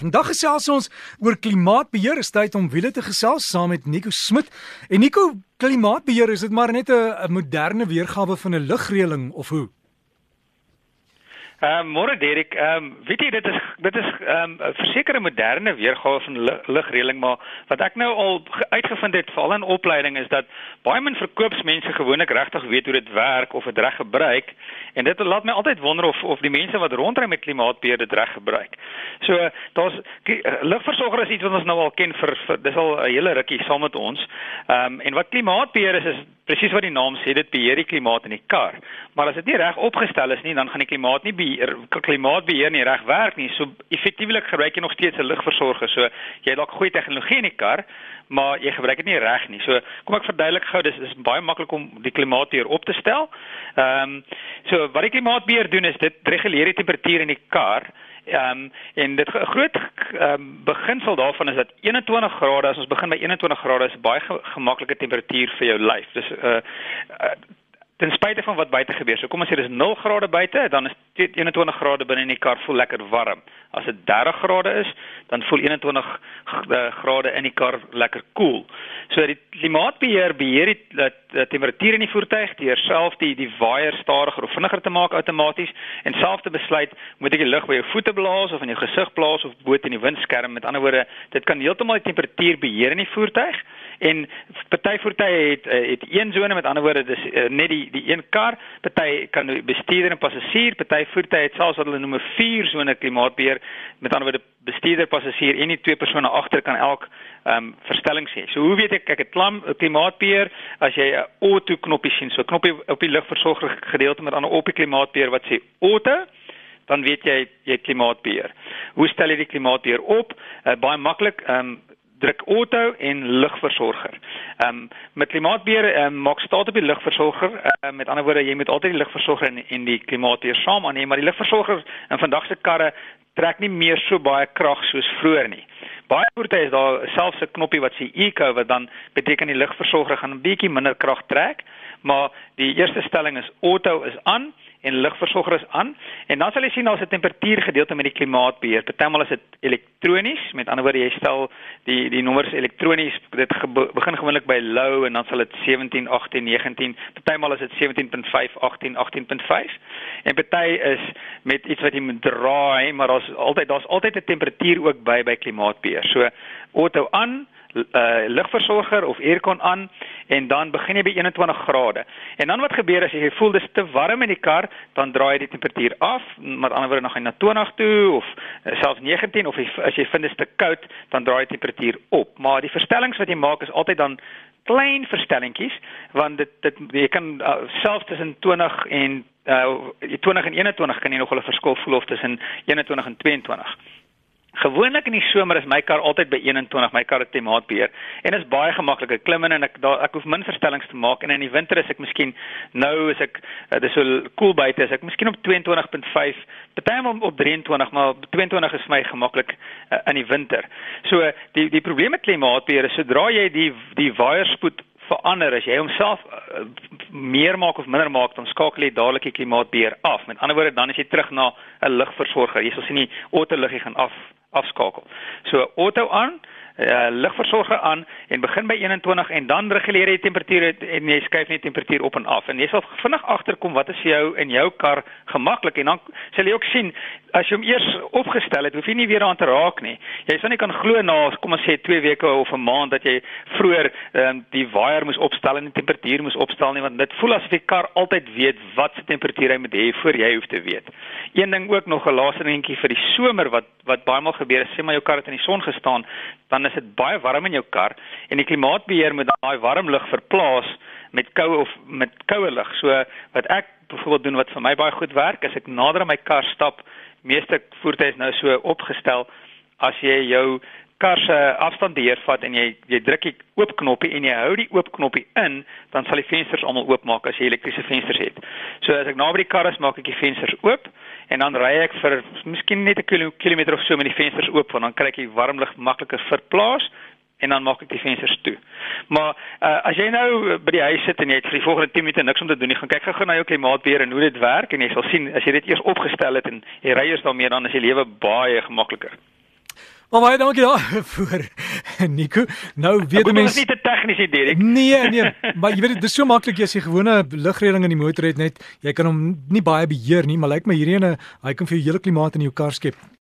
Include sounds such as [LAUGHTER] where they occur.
Vandag gesels ons oor klimaatbeheer. Dit is tyd om wiele te gesels saam met Nico Smit. En Nico, klimaatbeheer is dit maar net 'n moderne weergawe van 'n lugreëling of hoe? Ehm uh, môre Derek, ehm um, weet jy dit is dit is ehm um, 'n versekerde moderne weergawe van lugreëling, maar wat ek nou al uitgevind het veral in opleiding is dat baie min verkoopsmense gewoonlik regtig weet hoe dit werk of dit reg gebruik en dit laat my altyd wonder of of die mense wat rondry met klimaatbeheer dit reg gebruik. So daar's lugversorger is iets wat ons nou al ken vir, vir dis al 'n hele rukkie saam met ons. Ehm um, en wat klimaatbeheer is is presies wat die naam sê, dit beheer die klimaat in die kar. Maar as dit nie reg opgestel is nie, dan gaan die klimaat nie beheer klimaatbeheer nie reg werk nie. So effektiewelik gebruik jy nog steeds 'n lugversorger. So jy het dalk goeie tegnologie in die kar, maar jy gebruik dit nie reg nie. So kom ek verduidelik gou, dis is baie maklik om die klimaatbeheer op te stel. Ehm um, so wat die klimaatbeheer doen is dit reguleer die temperatuur in die kar. Ehm um, en dit groot um, beginsel daarvan is dat 21 grade as ons begin by 21 grade is baie ge gemaklike temperatuur vir jou lyf. Dis 'n uh, uh, ten spyte van wat buite gebeur. So kom ons sê dis 0 grade buite, dan is 21 grade binne in die kar voel lekker warm. As dit 30 grade is, dan voel 21 eh, grade in die kar lekker koel. Cool. So die klimaatbeheer beheer die, die, die temperatuur in die voertuig deur self die die waier stadiger of vinniger te maak outomaties en self te besluit moet ek die lug by jou voete blaas of in jou gesig blaas of bo in die windskerm. Met ander woorde, dit kan heeltemal die temperatuur beheer in die voertuig en party voertuie het eh, het een sone met ander woorde dis uh, net die die een kar party kan bestuurder en passasier party voertuie het selfs wat hulle noem 'n vier sone klimaatbeheer met ander woorde bestuurder passasier en die twee persone agter kan elk ehm um, verstellings hê. So hoe weet ek ek het klam klimaatbeheer as jy 'n auto knoppie sien so knoppie op die lugversorger gedeelte met ander op die klimaatbeheer wat sê auto dan weet jy jy klimaatbeheer. Hoe stel jy die klimaatbeheer op? Uh, baie maklik. Ehm um, druk auto en lugversorger. Ehm um, met klimaatbeheer um, maak staat op die lugversorger. Uh, met ander woorde, jy moet altyd die lugversorger en, en die klimaatbeheer saam aanneem, maar die lugversorger in vandag se karre trek nie meer so baie krag soos vroeër nie. Baie voertuie is daar selfs 'n knoppie wat sê eco wat dan beteken die lugversorger gaan 'n bietjie minder krag trek, maar die eerste stelling is auto is aan en ligversorger is aan en dan sal jy sien daar's 'n temperatuur gedeelte met die klimaatbeheer. Partymal is dit elektronies, met ander woorde jy stel die die nommers elektronies. Dit ge begin gewoonlik by low en dan sal dit 17, 18, 19. Partymal is dit 17.5, 18, 18.5. En party is met iets wat jy moet draai, maar daar's altyd daar's altyd 'n temperatuur ook by by klimaatbeheer. So auto aan uh lugversorger of aircon aan en dan begin jy by 21 grade. En dan wat gebeur as jy voel dis te warm in die kar, dan draai jy die temperatuur af, met ander woorde nog hy na 20 toe of uh, selfs 19 of as jy vind dit is te koud, dan draai jy die temperatuur op. Maar die verstellings wat jy maak is altyd dan klein verstellingkies want dit dit jy kan uh, selfs tussen 20 en uh 20 en 21 kan jy nog 'n verskil voel of tussen 21 en 22. Gewoonlik in die somer is my kar altyd by 21, my kar het klimaatbeheer en is baie gemaklik. Ek klim in en ek daar ek hoef min verstellings te maak en in die winter is ek miskien nou is ek uh, dis so koel cool buite is ek miskien op 22.5, partymal op 23, maar 22 is vir my gemaklik uh, in die winter. So die die probleem met klimaatbeheer is sodra jy die die waaierspoed verander as jy homself uh, meer maak of minder maak dan skakel jy dadelik die klimaatbeheer af. Met ander woorde dan is jy terug na 'n ligversorger. Jy sal sien die auto liggie gaan af afskakel. So auto aan, uh, ligversorger aan en begin by 21 en dan reguleer jy temperatuur en jy skuif net temperatuur op en af. En jy sal vinnig agterkom wat is vir jou in jou kar gemaklik en dan sal jy ook sien as jy hom eers opgestel het, hoef jy nie weer aan te raak nie. Jy sal nie kan glo na kom ons sê 2 weke of 'n maand dat jy vroeër um, die waier moes opstel en die temperatuur moes opstel nie want dit voel asof die kar altyd weet wat se temperatuur hy moet hê voor jy hoef te weet. Een ding ook nog 'n laaste dingetjie vir die somer wat wat baie maal gebeur, sê maar jou kar het in die son gestaan, dan is dit baie warm in jou kar en die klimaatbeheer moet daai warm lug verplaas met koue of met koue lug. So wat ek byvoorbeeld doen wat vir my baie goed werk, is ek nader aan my kar stap meeste voertuie is nou so opgestel as jy jou kar se afstand beheer vat en jy jy druk die oop knoppie en jy hou die oop knoppie in, dan sal die vensters almal oopmaak as jy elektriese vensters het. So as ek naby die kar is, maak ek die vensters oop en dan ry ek vir miskien net 'n kilometer of so met die vensters oop want dan kry ek die warm lug makliker verplaas en dan maak ek die vensters toe. Maar uh, as jy nou eh, by die huis sit en jy het vir die volgende 10 minute niks om te doen nie, gaan kyk gou-gou na jou klimaatbeheer en hoe dit werk en jy sal sien as jy dit eers opgestel het en jy ry eers daarmee dan is die lewe baie gemakliker. Maar baie dankie daarvoor [LAUGHS] Nico. Nou weet mense Dit is nie te tegnies hier Dirk. Nee, nee, [LAUGHS] maar jy weet dit is so maklik as jy gewone ligreëling in die motor het net jy kan hom nie baie beheer nie, maar lyk like my hierdie een hy kan vir jou hele klimaat in jou kar skep.